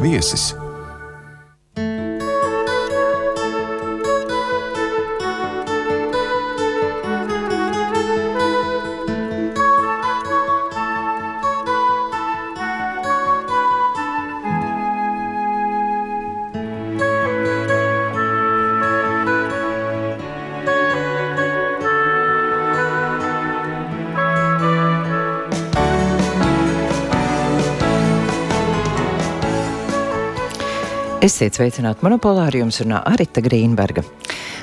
viesis. Esiet sveicināti monopolā, ar jums runā Arita Grīnberga.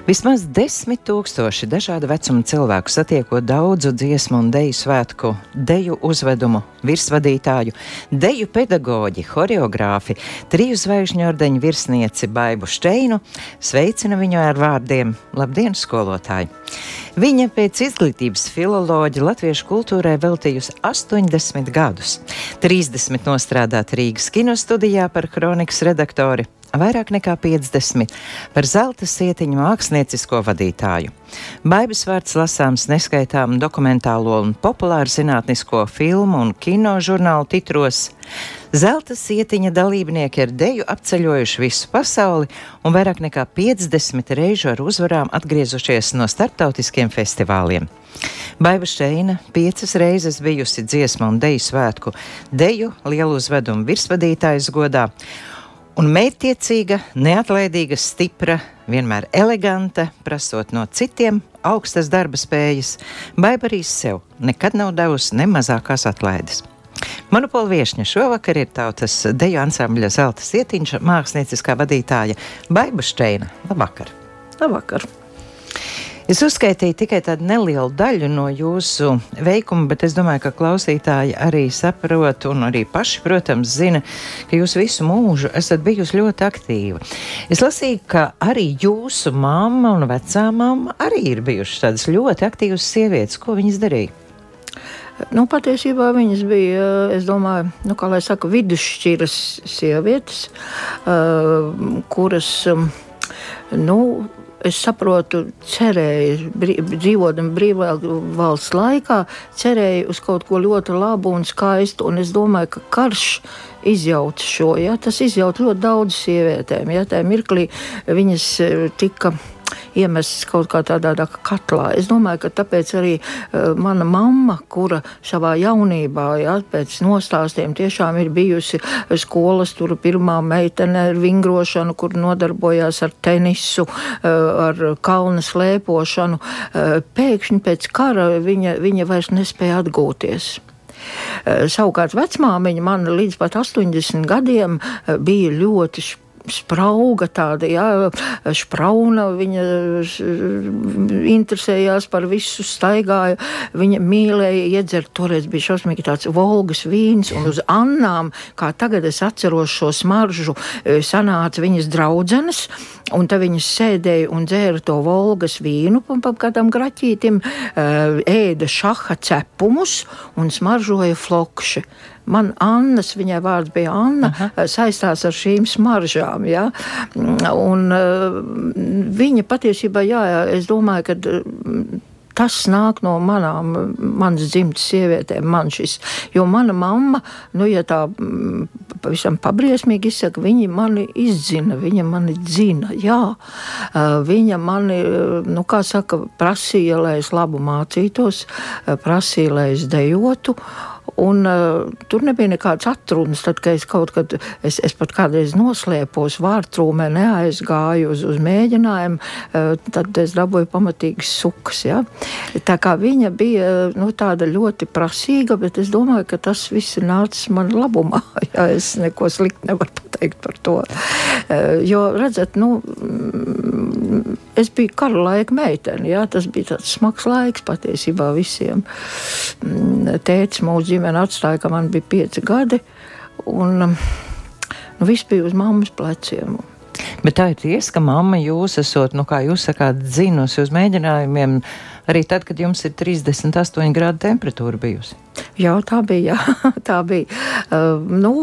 Vismaz desmit tūkstoši dažādu vecumu cilvēku satiekot daudzu dziesmu un deju svētku, deju uzvedumu, virsvadītāju, deju pedagoģi, horeogrāfi, triju zvaigžņu ordeņu virsnieci Baibu Šteinu, sveicina viņu ar vārdiem. Labdien, skolotāji! Viņa pēc izglītības filoloģija latviešu kultūrai veltījusi 80 gadus, 30 nostrādāt Rīgas kinostudijā par kronikas redaktori, vairāk nekā 50 par zelta sietiņu māksliniecisko vadītāju. Baibas vārds lasāms neskaitām dokumentālo un populāru zinātnisko filmu un kino žurnālu titros. Zelta sietiņa dalībnieki ar deju apceļojuši visu pasauli un vairāk nekā 50 reižu ar uzvarām atgriezušies no starptautiskiem festivāliem. Baiva Šteina piecas reizes bijusi dziesmu un deju svētku, deju lielu uzvedumu virsvadītājas godā un mērķtiecīga, neatlaidīga, stipra, vienmēr eleganta, prasot no citiem augstas darba spējas, Baibarīs sev nekad nav devusi ne mazākās atlaides. Monopola viesņa šovakar ir tautas deju ansambļa Zelta Sietiņš, mākslinieckā vadītāja Baiba Šteina. Labvakar! Labvakar! Es uzskaitīju tikai tādu nelielu daļu no jūsu veikuma, bet es domāju, ka klausītāji arī saprot, un arī paši, protams, zina, ka jūs visu mūžu esat bijusi ļoti aktīva. Es lasīju, ka arī jūsu mamma un vecā mamma arī ir bijušas tādas ļoti aktīvas sievietes. Ko viņas darīja? Nu, patiesībā viņas bija, es domāju, nu, kā lai saka, vidusšķiras sievietes, kuras, nu, es saprotu, cerēju, brī, dzīvojot brīvā valsts laikā, cerēju uz kaut ko ļoti labu un skaistu. Un es domāju, ka karš izjauc šo. Ja? Tas izjauc ļoti daudz sievietēm. Ja? Tā mirklī viņas eh, tika iemestas kaut kā tādā tā katlā. Es domāju, ka tāpēc arī uh, mana mamma, kura savā jaunībā, ja, pēc nostāstiem tiešām ir bijusi skolas, tur pirmā meitene ar vingrošanu, kur nodarbojās ar tenisu, uh, ar kalnu slēpošanu, uh, pēkšņi pēc kara viņa, viņa vairs nespēja atgūties. Savukārt vecmāmiņa man līdz pat 80 gadiem bija ļoti sprauga, tāda jā, sprauna. Viņa interesējās par visu, staigāja. Viņa mīlēja iedzert. Toreiz bija šausmīgi tāds volgas vīns, un uz Annām, kā tagad es atceros šo smaržu, e, sanāca viņas draudzenes. Un tad viņas sēdēja un dzēra to volgas vīnu pa, pa kādam graķītim, e, ēda šaha cepumus un smaržoja flokši man Annas, viņai vārds bija Anna, Aha. saistās ar šīm smaržām. Ja? Un, uh, viņa patiesībā, jā, es domāju, ka tas nāk no manām, manas dzimtas sievietēm, man šis. Jo mana mamma, nu, ja tā pavisam pabriesmīgi izsaka, viņa mani izzina, viņa mani dzina, jā. Viņa mani, nu, kā saka, prasīja, lai es labu mācītos, prasīja, lai es dejotu. Un, uh, tur nebija nekāds atrunas. Tad, kad es kaut kad, es, es pat kādreiz noslēpos vārtrūmē, neaizgāju uz, uz mēģinājumu, uh, tad es dabūju pamatīgas sukas. Ja? Tā kā viņa bija nu, tāda ļoti prasīga, bet es domāju, ka tas viss ir nācis man labumā. Ja? Es neko sliktu nevaru pateikt par to. Uh, jo, redzat, nu, es biju kara laika meitene. Jā, tas bija tāds smags laiks patiesībā visiem. Mm, tēvs mūsu ģimeni atstāja, kad man bija pieci gadi. Un, nu, viss bija uz mammas pleciem. Bet tā ir tiesa, ka mamma jūs esat, nu, kā jūs sakāt, dzinusi uz mēģinājumiem Arī tad, kad jums ir 38 grādu temperatūra bijusi. Jā, tā bija. Jā, tā bija. Uh, nu,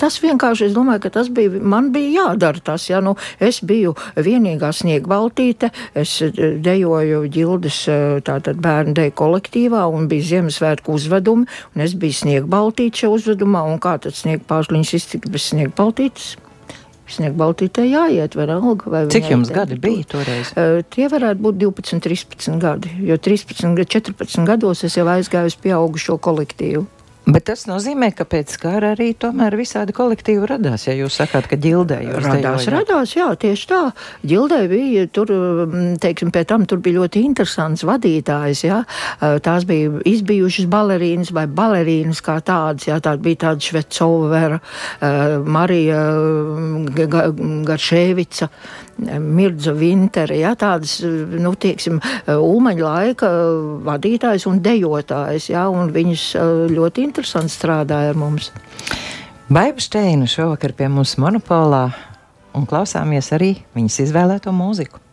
tas vienkārši, es domāju, ka tas bija, man bija jādara tas. Ja, nu, es biju vienīgā sniegbaltīte, es uh, dejoju ģildes uh, tātad bērnu deju kolektīvā un bija Ziemassvētku uzvedumi, un es biju sniegbaltīte šajā uzvedumā, un kā tad sniegpāžliņas iztika bez sniegbaltītes? Sniegbaltītē jāiet, vai alga. Vai Cik jums gadi bija toreiz? Uh, tie varētu būt 12, 13 gadi, jo 13, 14 gados es jau aizgāju uz pieaugušo kolektīvu. Bet tas nozīmē, ka pēc kara arī tomēr visādi kolektīvi radās. Ja jūs sakāt, ka ģildē jūs radās, dejojāt. radās, jā, tieši tā. Ģildē bija, tur, mm, teiksim, pēc tam tur bija ļoti interesants vadītājs, jā. Tās bija izbijušas balerīnas vai balerīnas kā tādas, jā, tāda bija tāda Švecovera, Marija Garšēvica. Mirdza Vintere, ja, tādas, nu, tieksim, Ulmaņa laika vadītājs un dejotājs, ja, un viņas ļoti interesanti strādāja ar mums. Baiba Steina šovakar pie mums monopolā un klausāmies arī viņas izvēlēto mūziku.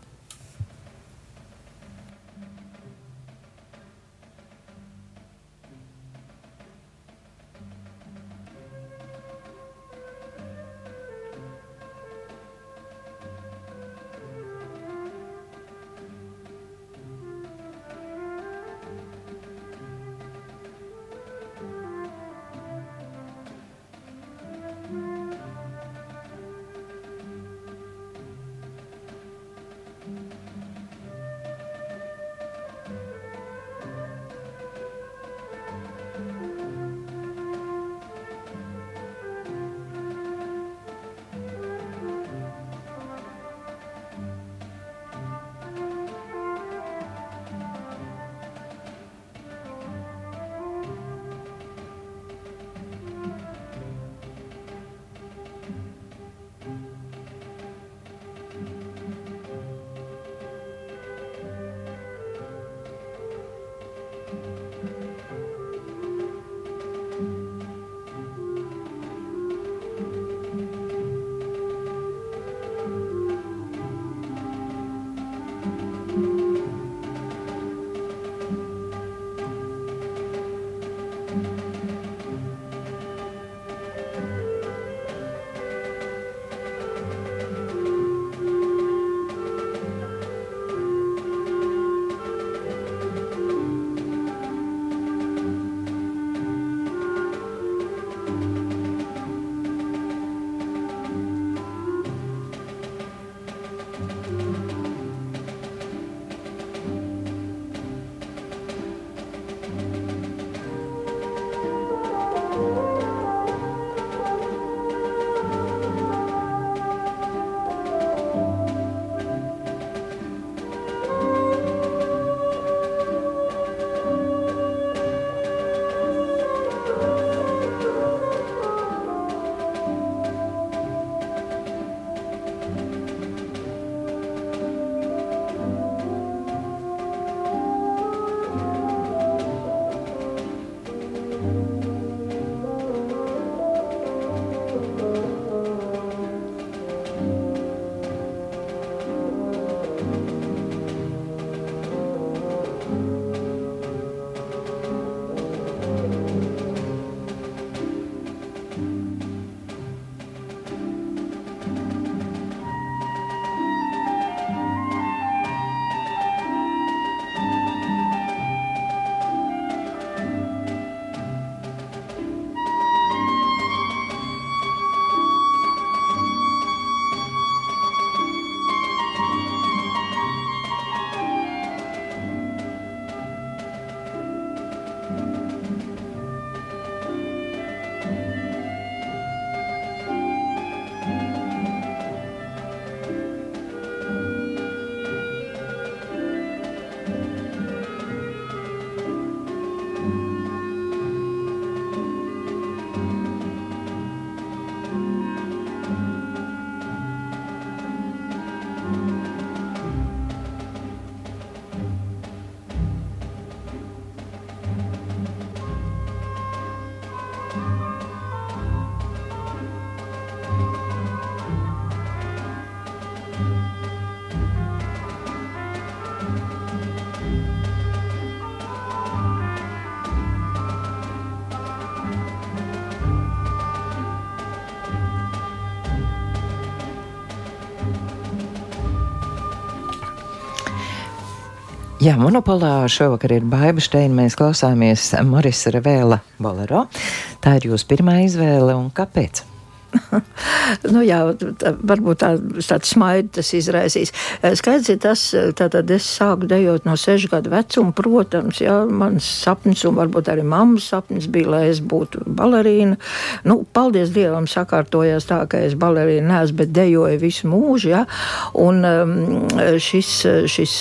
Jā, monopolā šovakar ir Baiba Steina. Mēs klausāmies Morisa Revēla bolero. Tā ir jūsu pirmā izvēle un kāpēc? Nu, jā, tā, varbūt tā, tāds smaids tas izraisīs. Skaidrs ir tas, tātad es sāku dejot no sešu gadu vecuma, protams, jā, mans sapnis un varbūt arī mammas sapnis bija, lai es būtu balerīna. Nu, paldies Dievam sakārtojās tā, ka es balerīna neesmu, bet dejoju visu mūžu, jā, un um, šis, šis,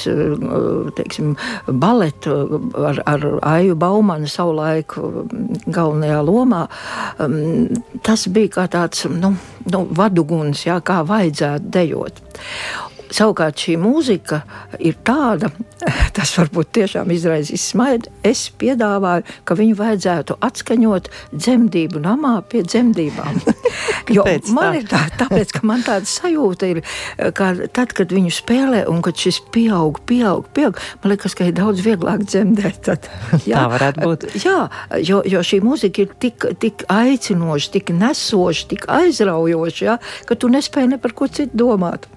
teiksim, baletu ar, ar Aiju Baumanu savulaik galvenajā lomā, um, tas bija kā tāds tāds nu, nu, vaduguns, jā, kā vajadzētu dejot. Savukārt šī mūzika ir tāda, tas varbūt tiešām izraisīs smaidu. Es piedāvāju, ka viņu vajadzētu atskaņot dzemdību namā pie dzemdībām. jo man ir tā, tāpēc, ka man tāda sajūta ir, ka tad, kad viņu spēlē un kad šis pieaug, pieaug, pieaug, man liekas, ka ir daudz vieglāk dzemdēt. Tad, jā, tā varētu būt. Jā, jo, jo šī mūzika ir tik, tik aicinoša, tik nesoša, tik aizraujoša, ja, ka tu nespēji ne par ko citu domāt.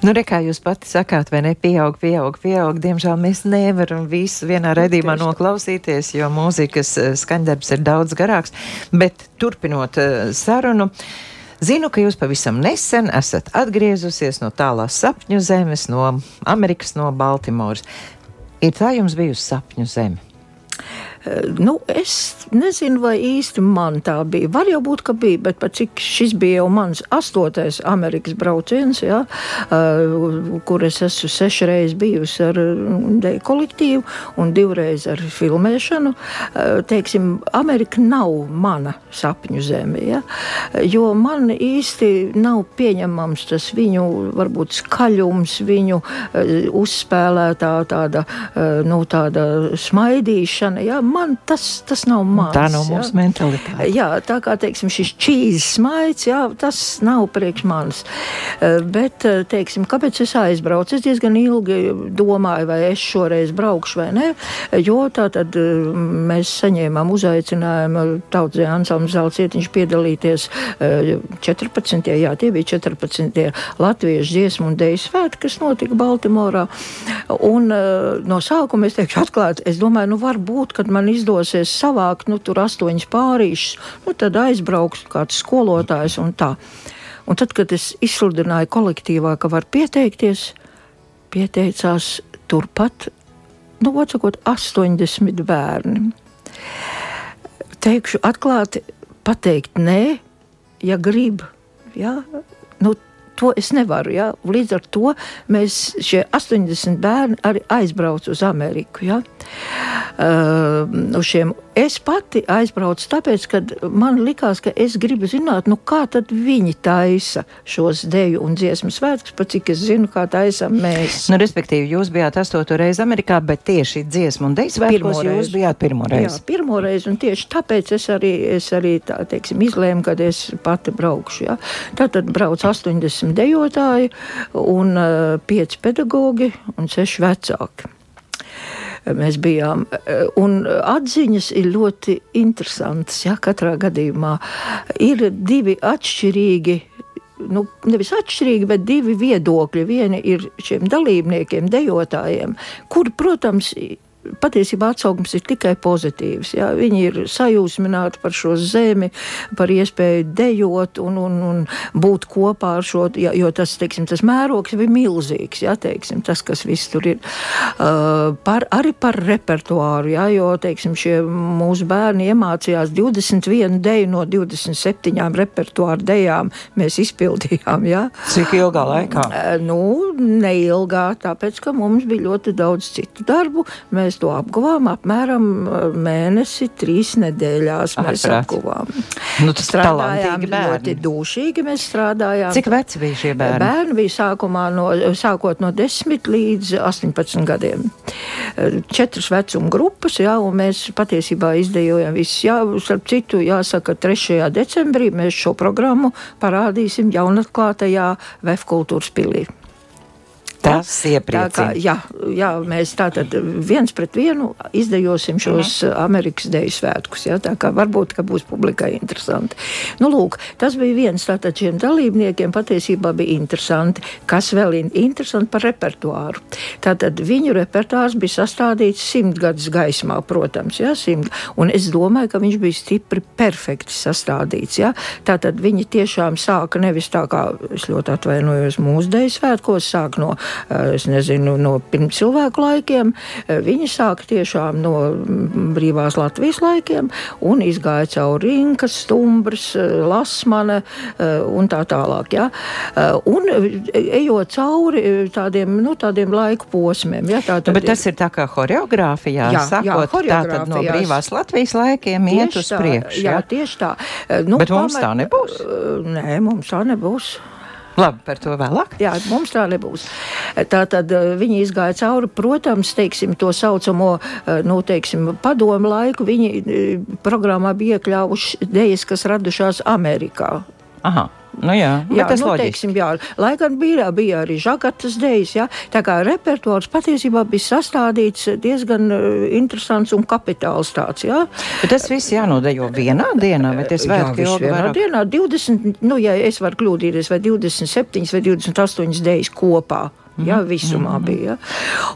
Nu, re, kā jūs pati sakāt, vai ne? Pieaug, pieaug, pieaug. Diemžēl mēs nevaram visu vienā redzījumā noklausīties, jo mūzikas eh, skaņdarbs ir daudz garāks. Bet turpinot uh, sarunu. Zinu, ka jūs pavisam nesen esat atgriezusies no tālās sapņu zemes, no Amerikas, no Baltimoras. Ir tā jums bijusi sapņu zeme? Eh, nu, es nezinu, vai īsti man tā bija. Var jau būt, ka bija, bet cik šis bija jau mans astotais Amerikas brauciens, ja, uh, kur es esmu sešreiz bijusi ar mm, kolektīvu un divreiz ar filmēšanu. Uh, teiksim, Amerika nav mana sapņu zeme, ja, jo man īsti nav pieņemams tas viņu varbūt skaļums, viņu uzspēlētā tāda, nu, tāda smaidīšana. Ja, man tas, tas nav mans. Tā nav mūsu mentalitāte. Jā, tā kā teiksim, šis čīzes smaids, jā, tas nav priekš manis. Eh, bet, eh, teiksim, kāpēc es aizbraucu? Es diezgan ilgi domāju, vai es šoreiz braukšu vai nē, jo tā tad eh, mēs saņēmām uzaicinājumu tautsē ansambļu zelcietiņš piedalīties 14. jā, tie bija 14. latviešu dziesmu un deju svētki, kas notika Baltimorā. Un no sākuma es teikšu atklāti, es domāju, nu varbūt, kad man man izdosies savākt nu, tur astoņas pārīšas, nu, tad aizbraukšu kāds skolotājs un tā. Un tad, kad es izsludināju kolektīvā, ka var pieteikties, pieteicās turpat, nu, atsakot, 80 bērni. Teikšu atklāti, pateikt nē, ja grib. Ja? Nu, to es nevaru. Ja? Līdz ar to mēs šie 80 bērni arī aizbraucu uz Ameriku. Ja? Uh, uz šiem Es pati aizbraucu, tāpēc, ka man likās, ka es gribu zināt, nu, kā viņi taisa šos deju un dziesmu svētkus, pat cik es zinu, kā taisām mēs. Nu, respektīvi, jūs bijāt astoto reizi Amerikā, bet tieši dziesmu un deju svētkos jūs bijāt pirmo reizi. Jā, pirmo reizi, un tieši tāpēc es arī, es arī tā, teiksim, izlēmu, kad es pati braukšu. Ja. Tātad brauc 80 dejotāji un uh, 5 pedagogi un 6 vecāki mēs bijām. Un atziņas ir ļoti interesantas. Ja, katrā gadījumā ir divi atšķirīgi nu, nevis atšķirīgi, bet divi viedokļi. Viena ir šiem dalībniekiem, dejotājiem, kuri, protams, patiesībā atsauksmes ir tikai pozitīvas. Jā. Viņi ir sajūsmināti par šo zemi, par iespēju dejot un, un, un būt kopā ar šo, jā, jo tas, teiksim, tas mērogs bija milzīgs, jā, teiksim, tas, kas viss tur ir. Uh, par, arī par repertuāru, jā, jo, teiksim, šie mūsu bērni iemācījās 21 deju no 27 repertuāru dejām mēs izpildījām, jā. Cik ilgā laikā? Uh, nu, neilgā, tāpēc, ka mums bija ļoti daudz citu darbu. Mēs mēs to apguvām apmēram uh, mēnesi, trīs nedēļās. Mēs Ārprāt. apguvām. Nu, tas strādājām ļoti dūšīgi. Mēs strādājām. Cik veci bija šie bērni? Bērni bija sākumā no, sākot no 10 līdz 18 gadiem. Uh, četras vecuma grupas, jā, un mēs patiesībā izdejojam visus. Jā, starp citu, jāsaka, 3. decembrī mēs šo programmu parādīsim jaunatklātajā VF kultūras pilī. Tas iepriecina. Jā, jā, mēs tātad viens pret vienu izdejosim šos uh mhm. Amerikas Deju svētkus. Jā, tā kā varbūt, ka būs publikai interesanti. Nu, lūk, tas bija viens tātad šiem dalībniekiem patiesībā bija interesanti. Kas vēl ir interesanti par repertuāru? Tātad viņu repertuārs bija sastādīts simtgadus gaismā, protams, jā, simt. Un es domāju, ka viņš bija stipri perfekti sastādīts. Jā. Tātad viņi tiešām sāka nevis tā kā, es ļoti atvainojos, mūsu Deju svētkos, sāk no nezinu, no pirms cilvēku laikiem. Eh, viņi sāka tiešām no mm, brīvās Latvijas laikiem un izgāja cauri Rinkas, Stumbrs, eh, Lasmane un tā tālāk. Ja? Un ejot cauri tādiem, nu, tādiem laiku posmiem. Ja? Tā Bet tas ir tā kā horeogrāfijā, jā, sakot, jā, horeogrāfijā. no brīvās Latvijas laikiem tieši iet uz priekšu. Jā, ja? tieši tā. Nu, Bet mums pamat, tā nebūs? Nē, mums tā nebūs. Labi, par to vēlāk. Jā, mums tā nebūs. Tā tad eh, viņi izgāja cauri, protams, teiksim, to saucamo eh, nu, teiksim, padomu laiku. Viņi eh, programmā bija iekļāvuši idejas, kas radušās Amerikā. Aha. Nu jā, jā, tas nu, teiksim, jā, lai gan bija, bija arī žagatas dēļas, jā, tā kā repertuārs patiesībā bija sastādīts diezgan uh, interesants un kapitāls tāds, jā. Bet tas viss jānodejo vienā dienā, vai tas svētki ilgi vienā vairāk? dienā, 20, nu, ja es varu kļūdīties, vai 27 vai 28 dēļas kopā. Ja, visumā mm -hmm. bija.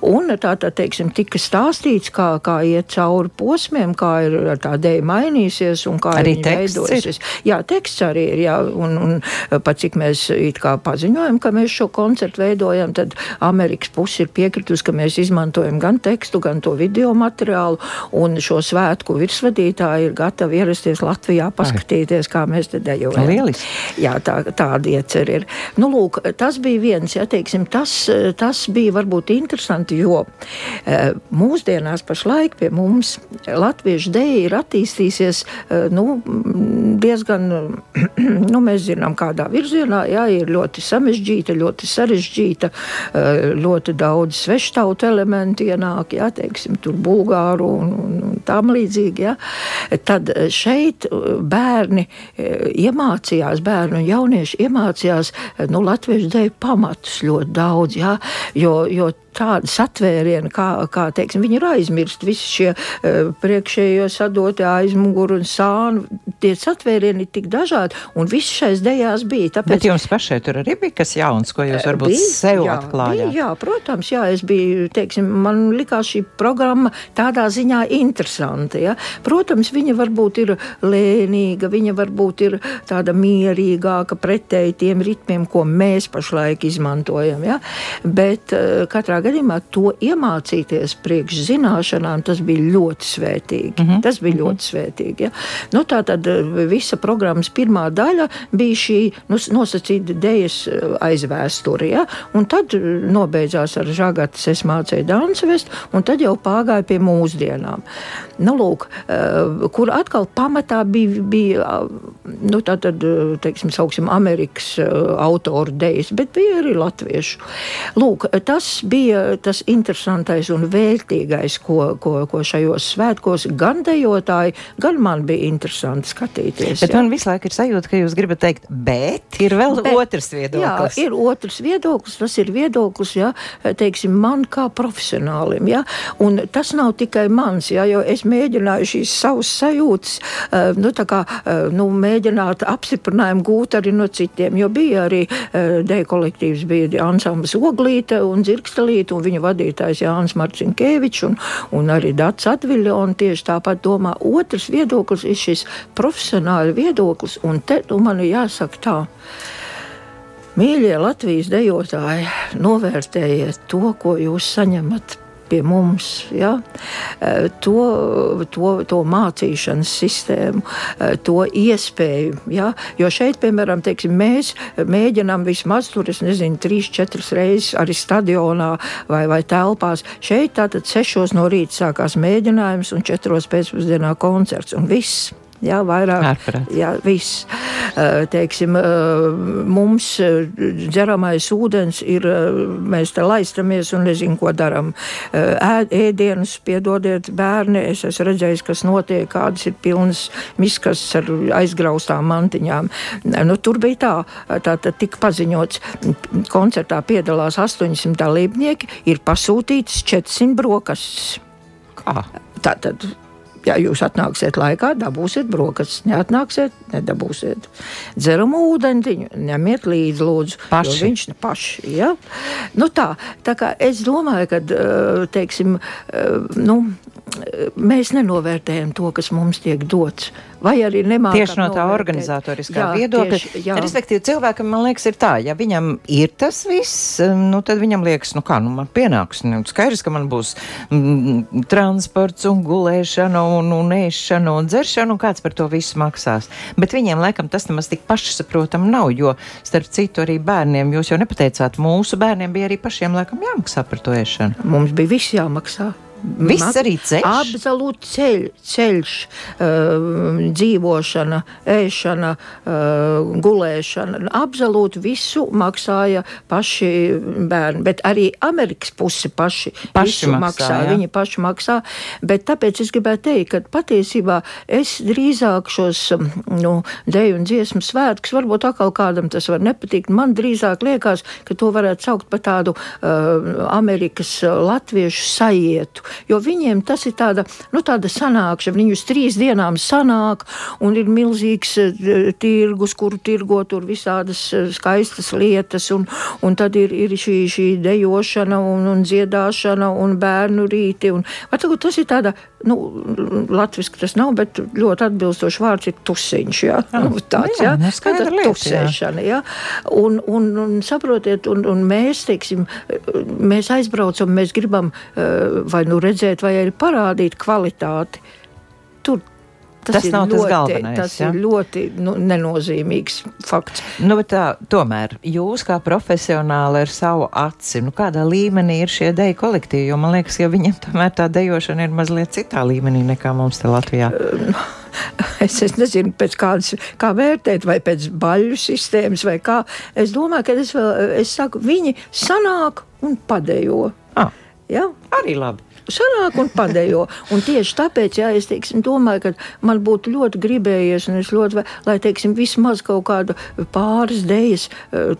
Un tā tad, teiksim, tika stāstīts, kā, kā iet cauri posmiem, kā ir tā dēļa mainījusies un kā arī veidojusies. Jā, teksts arī ir, jā, un, un pat cik mēs it kā paziņojam, ka mēs šo koncertu veidojam, tad Amerikas puse ir piekritus, ka mēs izmantojam gan tekstu, gan to video materiālu, un šo svētku virsvadītāji ir gatavi ierasties Latvijā, paskatīties, kā mēs te dejojam. Lieliski. Jā, tā, tāda iecer ir. Nu, lūk, tas bija viens, ja teiksim, tas tas bija varbūt interesanti, jo eh, mūsdienās pašlaik pie mums latviešu dēļ ir attīstīsies eh, nu, diezgan, nu, mēs zinām, kādā virzienā, jā, ir ļoti samežģīta, ļoti sarežģīta, eh, ļoti daudz sveštautu elementu ienāk, jā, teiksim, tur bulgāru un, un, un tam līdzīgi, jā. Tad šeit bērni iemācījās, bērnu un jaunieši iemācījās, nu, latviešu dēļ pamatus ļoti daudz, jā, jo, jo tādi satvērieni, kā, kā teiksim, viņi ir aizmirsti. Visi šie uh, priekšējie sadotie aizmuguri un sāni, tie satvērieni ir tik dažādi, un viss šais dejās bija. Tāpēc... Bet jums pašai tur arī bija kas jauns, ko jūs varbūt bija, sev jā, atklājāt? Bija, jā, protams, jā, es biju, teiksim, man likās šī programma tādā ziņā interesanta. Ja? Protams, viņa varbūt ir lēnīga, viņa varbūt ir tāda mierīgāka pretēji tiem ritmiem, ko mēs pašlaik izmantojam. Ja? Bet uh, katrā gadījumā to iemācīties priekš zināšanām, tas bija ļoti svētīgi. Mm -hmm. Tas bija ļoti svētīgi. Ja? Nu, tā tad eh, visa programmas pirmā daļa bija šī nu, nosacīta dēļas eh, aizvēsture. Ja? Un tad eh, nobeidzās ar žagatas, es mācīju dansu vest, un tad jau pārgāju pie mūsdienām. Nu, lūk, kur atkal pamatā bija, bija nu, tā tad, teiksim, sauksim, Amerikas autoru dēļas, bet bija arī latviešu. Lūk, tas bija bija tas interesantais un vērtīgais, ko, ko, ko šajos svētkos gan dejotāji, gan man bija interesanti skatīties. Bet jā. man visu laiku ir sajūta, ka jūs gribat teikt, bet ir vēl bet, otrs viedoklis. Jā, ir otrs viedoklis, tas ir viedoklis, jā, teiksim, man kā profesionālim, jā, un tas nav tikai mans, jā, jo es mēģināju šīs savas sajūtas, uh, nu, tā kā, uh, nu, mēģināt apstiprinājumu gūt arī no citiem, jo bija arī uh, deja kolektīvs, bija ansambas Oglīte un Dzirkstelīte, vadīt, un viņa vadītājs Jānis Marcinkēvičs un, un arī Dats Atviļons tieši tāpat domā. Otrs viedoklis ir šis profesionāli viedoklis, un te nu, man ir jāsaka tā. Mīļie Latvijas dejotāji, novērtējiet to, ko jūs saņemat pie mums. Ja? Eh, to, to, to mācīšanas sistēmu, eh, to iespēju. Ja? Jo šeit, piemēram, teiksim, mēs mēģinām vismaz tur, es nezinu, trīs, četras reizes arī stadionā vai, vai telpās. Šeit tātad sešos no rīta sākās mēģinājums un četros pēcpusdienā koncerts un viss. Jā, vairāk. Ārprāt. Jā, viss. Eh, Teiksim, eh, mums eh, dzeramais ūdens ir, mēs te laistamies un nezinu, ko daram. Ēd, ēdienus, piedodiet, bērni, es esmu redzējis, kas notiek, kādas ir pilnas miskas ar aizgraustām mantiņām. Nu, tur bija tā, tā, tā tika paziņots, koncertā piedalās 800 dalībnieki, ir pasūtītas 400 brokastis. Kā? Tātad Ja jūs atnāksiet laikā, dabūsiet brokastis, neatnāksiet, nedabūsiet. Dzeramu ūdeni, ņemiet līdzi, lūdzu. Paši. Viņš ir paši. Ja? Nu tā, tā kā es domāju, ka teiksim, nu, mēs nenovērtējam to, kas mums tiek dots. Vai arī nemākam Tieši no tā novērtēt. organizatoriskā Jā, viedokļa. tieši, jā. Respektīvi, cilvēkam, man liekas, ir tā, ja viņam ir tas viss, nu, tad viņam liekas, nu kā, nu, man pienāks. Nu, skaidrs, ka man būs mm, transports un gulēšana un, un ēšana un dzeršana, un kāds par to visu maksās. Bet viņiem, laikam, tas nemaz tik pašsaprotam nav, jo, starp citu, arī bērniem, jūs jau nepateicāt, mūsu bērniem bija arī pašiem, laikam, jāmaksā par to ēšanu. Mums bija viss jāmaksā. Viss arī ceļš? Absolūti ceļ, ceļš, uh, dzīvošana, ēšana, uh, gulēšana. Absolūti visu maksāja paši bērni, bet arī Amerikas puse paši, Paši visu maksā, jā. Viņi paši maksā, bet tāpēc es gribētu teikt, ka patiesībā es drīzāk šos nu, deju un dziesmu svētkus, varbūt atkal kādam tas var nepatikt, man drīzāk liekas, ka to varētu saukt par tādu uh, Amerikas latviešu sajietu jo viņiem tas ir tāda, nu, tāda sanākšana. Viņi uz trīs dienām sanāk, un ir milzīgs uh, tirgus, kuru tirgo tur visādas uh, skaistas lietas, un, un tad ir, ir šī, šī dejošana un, un dziedāšana un bērnu rīti. Un, varbūt tas ir tāda, nu, latviski tas nav, bet ļoti atbilstošs vārds ir tusiņš, jā, Ah, nu, tāds, jā, jā, nu, tāda lieta, jā. tusēšana, jā. Un, un, un saprotiet, un, un mēs, teiksim, mēs aizbraucam, mēs gribam eh, vai nu redzēt, vai arī parādīt kvalitāti. Tur tas, Tas ir nav tas ļoti, galvenais, Tas ja? ir ļoti nu, nenozīmīgs fakts. Nu, tā, tomēr jūs kā profesionāli ar savu aci, nu, kādā līmenī ir šie deju kolektīvi? Jo man liekas, ka viņiem tomēr tā dejošana ir mazliet citā līmenī nekā mums te Latvijā. Es, es nezinu, pēc kādas, kā vērtēt, vai pēc baļu sistēmas, vai kā. Es domāju, ka es vēl, es saku, viņi sanāk un padejo. Ah, Ja? arī labi. Sanāk un padejo. Un tieši tāpēc, jā, es teiksim, domāju, ka man būtu ļoti gribējies, un es ļoti, lai, teiksim, vismaz kaut kāda pāris dēļas,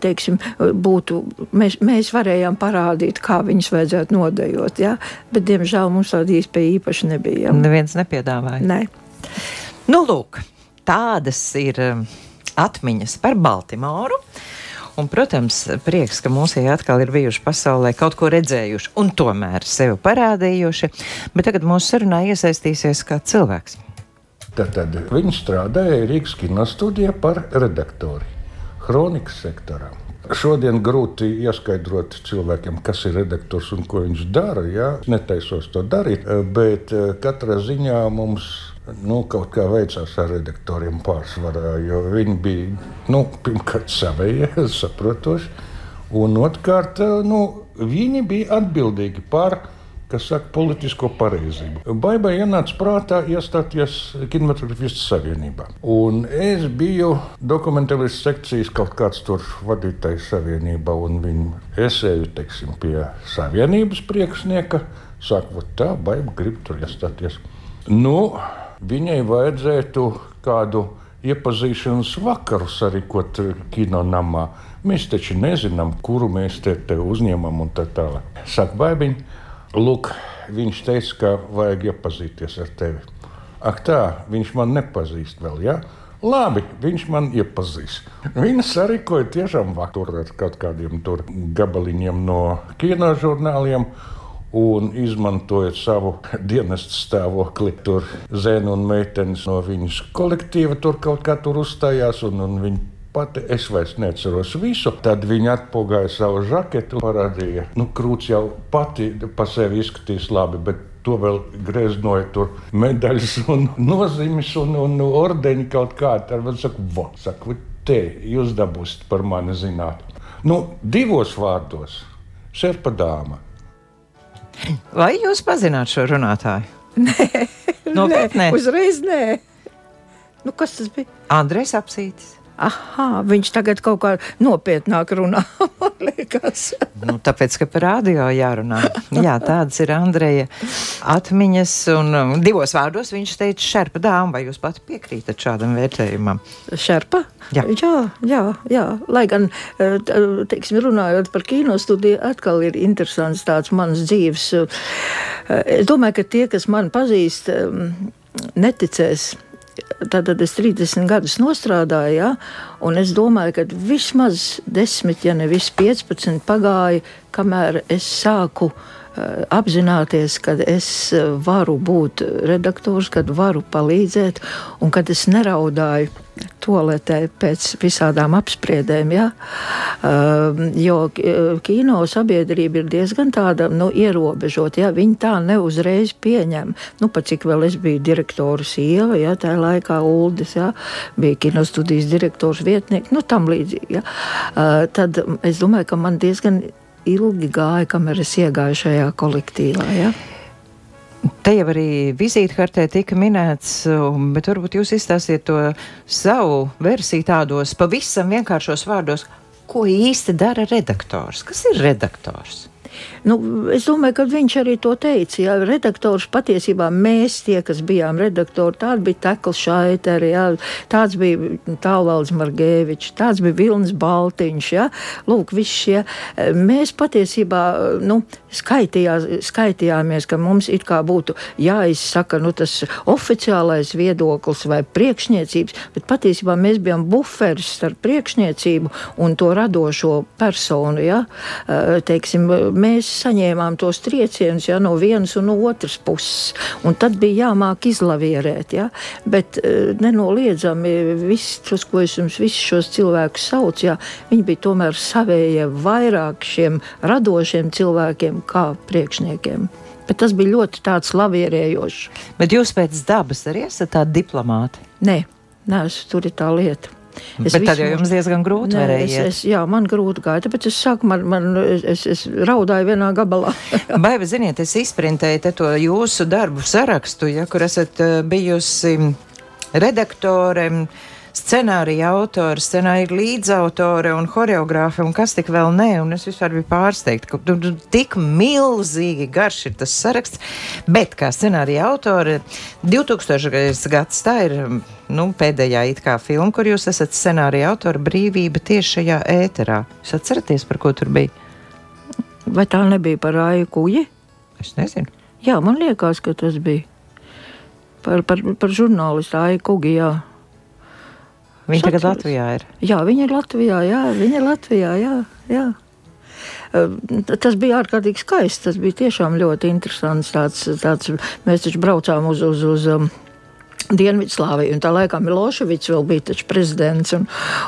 teiksim, būtu, mēs, mēs varējām parādīt, kā viņas vajadzētu nodejot, jā, bet, diemžēl, mums tāda iespēja īpaši nebija. jā. Neviens nepiedāvāja. Nē. Nu, lūk, tādas ir um, atmiņas par Baltimoru. Un, protams, prieks, ka mūsu atkal ir bijuši pasaulē, kaut ko redzējuši un tomēr sevi parādījuši. Bet tagad mūsu sarunā iesaistīsies kā cilvēks. Tad, tad viņi strādāja Rīgas kinostudijā par redaktori Chronikas sektorā. Šodien grūti ieskaidrot cilvēkiem, kas ir redaktors un ko viņš dara. Ja? Netaisos to darīt, bet eh, katrā ziņā mums nu, kaut kā veicās ar redaktoriem pārsvarā, jo viņi bija nu, pirmkārt savie, saprotoši, un otrkārt nu, viņi bija atbildīgi par saka politisko pareizību. Baibai ienāca prātā iestāties Kinematogrāfistu savienībā. Un es biju dokumentālists sekcijas kaut kāds tur vadītājs savienībā, un viņu esēju teiksim, pie savienības priekšnieka. Saka, "Vot tā, baiba grib tur iestāties. Nu, viņai vajadzētu kādu iepazīšanas vakaru sarīkot eh, kino namā. Mēs taču nezinām, kuru mēs te, te uzņemam un tā tālāk. Saka, baibiņ, Lūk, viņš teica, ka vajag iepazīties ar tevi. Ak, tā, viņš man nepazīst vēl. Ja? Labi, viņš man iepazīs. Viņa sarīkoja tiešām vakar ar kaut kādiem gabaliņiem no kinožurnāliem. Un izmantojot savu dienestu stāvokli, tur zēna un meitenes no viņas kolektīva tur kaut kā tur uzstājās. Un, un viņa pati, es vairs neatceros visu. Tad viņa atpūgāja savu žaketu, parādīja, nu, krūts jau pati pa sevi izskatīs labi. Bet to vēl greznoja tur medaļas, un nozīmes un, un ordeņi kaut kādi. Tad man saka, saka, "Vat te jūs dabūsiet par mani zināt. Nu, divos vārdos - šerpa dāma. Vai jūs pazināt šo runātāju? Nopietni. Nē, uzreiz nē. Nu, kas tas bija? Andrejs Apsītis. Aha, viņš tagad kaut kā nopietnāk runā. nu, tāpēc, ka par radio jārunā. Jā, tādas ir Andreja atmiņas. Un um, divos vārdos viņš teica, šerpa dāma, vai jūs pat piekrītat šādam vērtējumam? Šerpa? Jā, jā, jā. jā. Lai gan, eh, teiksim, runājot par kino studiju, atkal ir interesants tāds mans dzīves. Eh, es domāju, ka tie, kas man pazīst, neticēs Tātad es 30 gadus strādāju, ja, un es domāju, ka vismaz 10, ja nevis 15 pagāja, kamēr es sāku uh, apzināties, ka es varu būt redaktors, kad varu palīdzēt, un kad es neraudāju toaletē pēc visādām apspriedēm. Ja? Uh, jo kino sabiedrība ir diezgan tāda nu, ierobežota. Ja? Viņi tā neuzreiz pieņem. Nu, pat cik vēl es biju direktora sieva, ja? tajā laikā Uldis ja? bija kinostudijas direktors vietnieks, nu tam līdzīgi. Ja? Tad es domāju, ka man diezgan ilgi gāja, kamēr es iegāju šajā kolektīvā. Ja? Te jau arī vizītkartē tika minēts, um, bet varbūt jūs izstāstiet to savu versiju tādos pavisam vienkāršos vārdos, ko īsti dara redaktors. Kas ir redaktors? Nu, es domāju, ka viņš arī to teica. Jā, redaktors patiesībā mēs, tie, kas bijām redaktori, tāds bija Tekls Šaiteri, jā, tāds bija Tālvalds Margēvičs, tāds bija Vilnis Baltiņš. Jā. Lūk, visi šie. Mēs patiesībā nu, skaitījā, skaitījāmies, ka mums it kā būtu jāizsaka nu, tas oficiālais viedoklis vai priekšniecības, bet patiesībā mēs bijām buferis starp priekšniecību un to radošo personu. Jā. Teiksim, mēs saņēmām tos triecienus ja, no vienas un no otras puses. Un tad bija jāmāk izlavierēt. Ja. Bet uh, nenoliedzami viss, tos, ko es jums visus šos cilvēkus saucu, ja, viņi bija tomēr savējie vairāk šiem radošiem cilvēkiem kā priekšniekiem. Bet tas bija ļoti tāds lavierējošs. Bet jūs pēc dabas arī esat tādi diplomāti? Nē, nē, tur ir tā lieta. Es bet tad jau jums diezgan grūti nē, es, es, jā, man grūti gāja, tāpēc es sāku, man, man, es, es raudāju vienā gabalā. Baiva, ziniet, es izprintēju te to jūsu darbu sarakstu, ja, kur esat uh, bijusi redaktore. Uh, scenārija autore, scenārija līdzautore un horeogrāfe, un kas tik vēl ne. Un es vispār biju pārsteigta, ka tu, tu, tik milzīgi garš ir tas saraksts. Bet kā scenārija autore, 2000. gads tā ir nu, pēdējā it kā filma, kur jūs esat scenārija autore brīvība tieši šajā ēterā. Jūs atceraties, par ko tur bija? Vai tā nebija par Aiju Kuģi? Es nezinu. Jā, man liekas, ka tas bija par, par, par žurnālistu Aiju Viņa tagad Latvijā ir. Jā, viņa ir Latvijā. Jā, viņa ir Latvijā. Jā, jā. Tas bija ārkārtīgi skaisti. Tas bija tiešām ļoti interesants. Tāds, tāds, mēs taču braucām uz. uz, uz um, Dienvidslāvija, un tā laikā Miloševics vēl bija prezidents, un,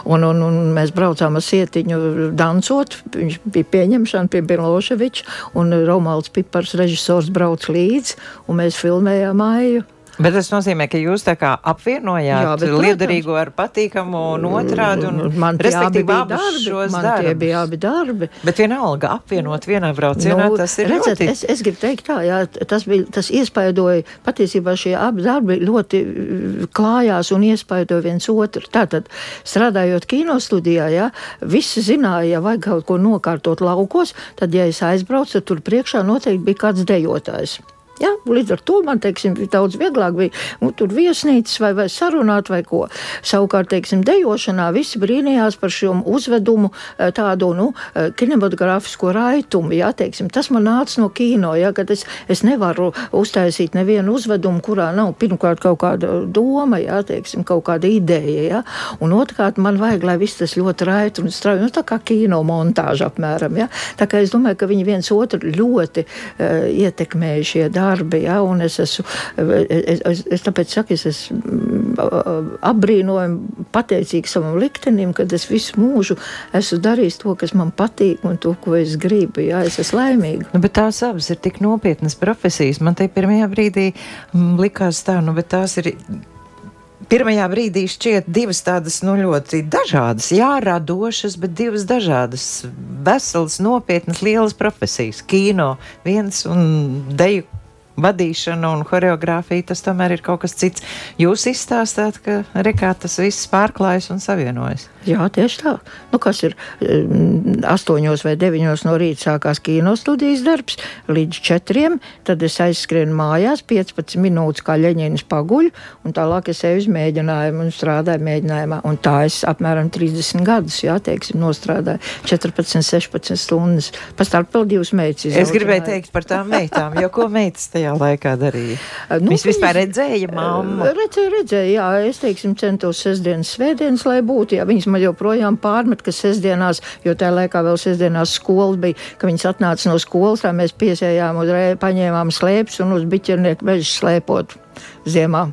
un, un, un mēs braucām ar sietiņu dancot, viņš bija pieņemšana pie Miloševiča, un Romalds Pipars režisors brauc līdzi, un mēs filmējām māju Bet tas nozīmē, ka jūs tā kā apvienojāt Jā, liederīgo ar patīkamu un otrādi. Un, man tie abi darbi. Man darbus. tie bija abi darbi. Bet vienalga apvienot vienā braucienā, nu, tas ir redzat, ļoti. Es, es gribu teikt tā, jā, tas, bija, tas iespaidoja, patiesībā šie abi darbi ļoti mm, klājās un iespaidoja viens otru. Tātad, strādājot kinostudijā, jā, visi zināja, ja vajag kaut ko nokārtot laukos, tad, ja es aizbraucu, tad tur priekšā noteikti bija kāds dejotājs. Ja? Līdz ar to man teiksim, daudz vieglāk bija nu, tur viesnīcas vai, vai sarunāt vai ko. Savukārt, teiksim, dejošanā visi brīnījās par šo uzvedumu, eh, tādu nu, eh, kinematogrāfisko raitumu. Ja? Teiksim, tas man nāca no kino, ja? kad es, es nevaru uztaisīt nevienu uzvedumu, kurā nav pirmkārt kaut kāda doma, ja? teiksim, kaut kāda ideja. Ja? Un otrkārt, man vajag, lai viss tas ļoti raiti un strauji, nu, tā kā kino montāža apmēram. Ja? Tā kā es domāju, ka viņi viens otru ļoti uh, ietekmēja šie darbi darbi. Ja, es, esmu, es, es, es tāpēc saku, es esmu mm, apbrīnojami pateicīgs savam liktenim, ka es visu mūžu esmu darījis to, kas man patīk un to, ko es gribu. Ja, es esmu laimīga. Nu, tās abas ir tik nopietnas profesijas. Man te pirmajā brīdī mm, likās tā, nu, bet tās ir pirmajā brīdī šķiet divas tādas nu, ļoti dažādas, jā, radošas, bet divas dažādas, veselas, nopietnas, lielas profesijas. Kino viens un deju vadīšana un horeogrāfija, tas tomēr ir kaut kas cits. Jūs izstāstāt, ka rekā tas viss pārklājas un savienojas. Jā, tieši tā. Nu, kas ir astoņos vai deviņos no rīta sākās kino studijas darbs, līdz četriem, tad es aizskrienu mājās, 15 minūtes kā ļeņķis paguļu, un tālāk es eju uz mēģinājumu un strādāju mēģinājumā. Un tā es apmēram 30 gadus, jā, teiksim, nostrādāju 14, 16 stundas. Pastāv vēl divas meitas. Es gribēju teikt par tām meitām, jo ko meitas tajā laikā darīja? Nu, Viņas vispār redzēja mammu? Redzēja, redzēja, jā, es teiksim centos sestdienas, svētdienas, lai būtu, jā, viņas man joprojām pārmet, ka sestdienās, jo tajā laikā vēl sestdienās skola bija, ka viņas atnāca no skolas, tā mēs piesējām uzreiz, paņēmām slēpes un uz biķernieku mežu slēpot ziemā.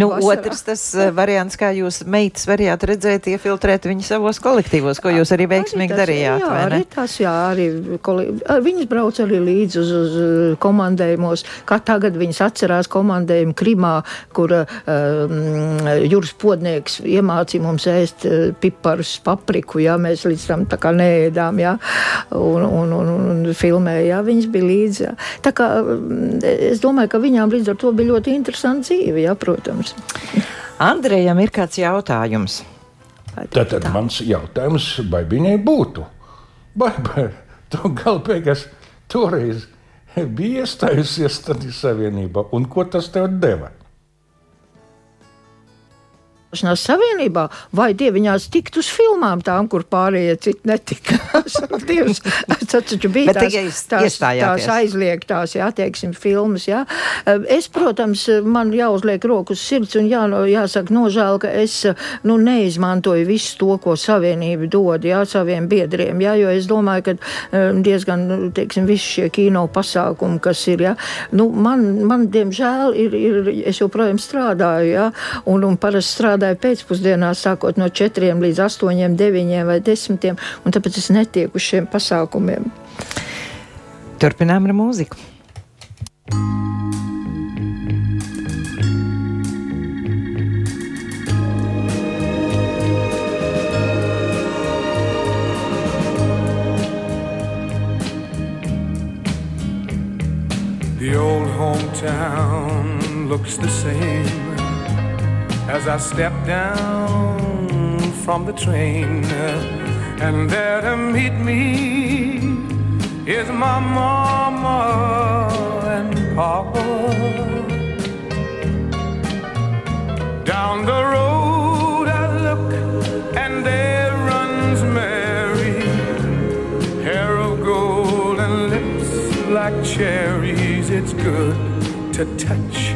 Nu, otrs tas uh, variants, kā jūs meitas varējāt redzēt, iefiltrēt viņu savos kolektīvos, ko jūs arī veiksmīgi arī tas, darījāt. Jā, arī tas, jā, arī viņas brauc arī līdz uz, uz komandējumos, kā tagad viņas atcerās komandējumu Krimā, kur um, jūras podnieks iemācīja mums ēst uh, piparus, papriku, jā, mēs līdz tam tā kā neēdām, jā, un, un, un, un filmēja, jā, viņas bija līdz, jā. Tā kā es domāju, ka viņām līdz ar to bija ļoti interesanti dzīve, jā, protams protams. Andrejam ir kāds jautājums. Tad, tad mans jautājums, vai viņai būtu? Vai, vai tu galbeigās toreiz biji iestājusies Stadijas Savienībā, un ko tas tev deva? Paplašināšanās savienībā, vai dieviņās tikt uz filmām tām, kur pārējie citi netika. Dievs, tas taču bija tās, tās, tās aizliegtās, jā, teiksim, filmas, jā. Es, protams, man jāuzliek rokas sirds un jā, jāsaka nožēl, ka es, nu, neizmantoju visu to, ko savienība dod, jā, saviem biedriem, jā, jo es domāju, ka um, diezgan, nu, teiksim, visi šie kino pasākumi, kas ir, jā, nu, man, man, diemžēl, ir, ir, es joprojām strādāju, jā, un, un parasti strādāju strādāju pēcpusdienā, sākot no 4 līdz 8, 9 vai 10, un tāpēc es netieku uz šiem pasākumiem. Turpinām ar mūziku. The old hometown looks the same as I step down from the train. And there to meet me is my mama and papa. Down the road I look, and there runs Mary, hair of gold and lips like cherries. It's good to touch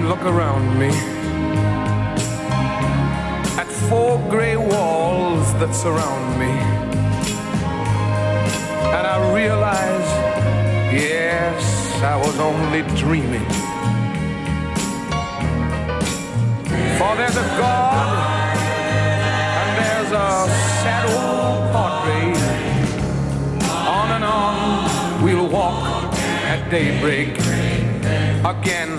and look around me at four gray walls that surround me. And I realize, yes, I was only dreaming. For there's a God and there's a sad old portrait. On and on we'll walk at daybreak. Again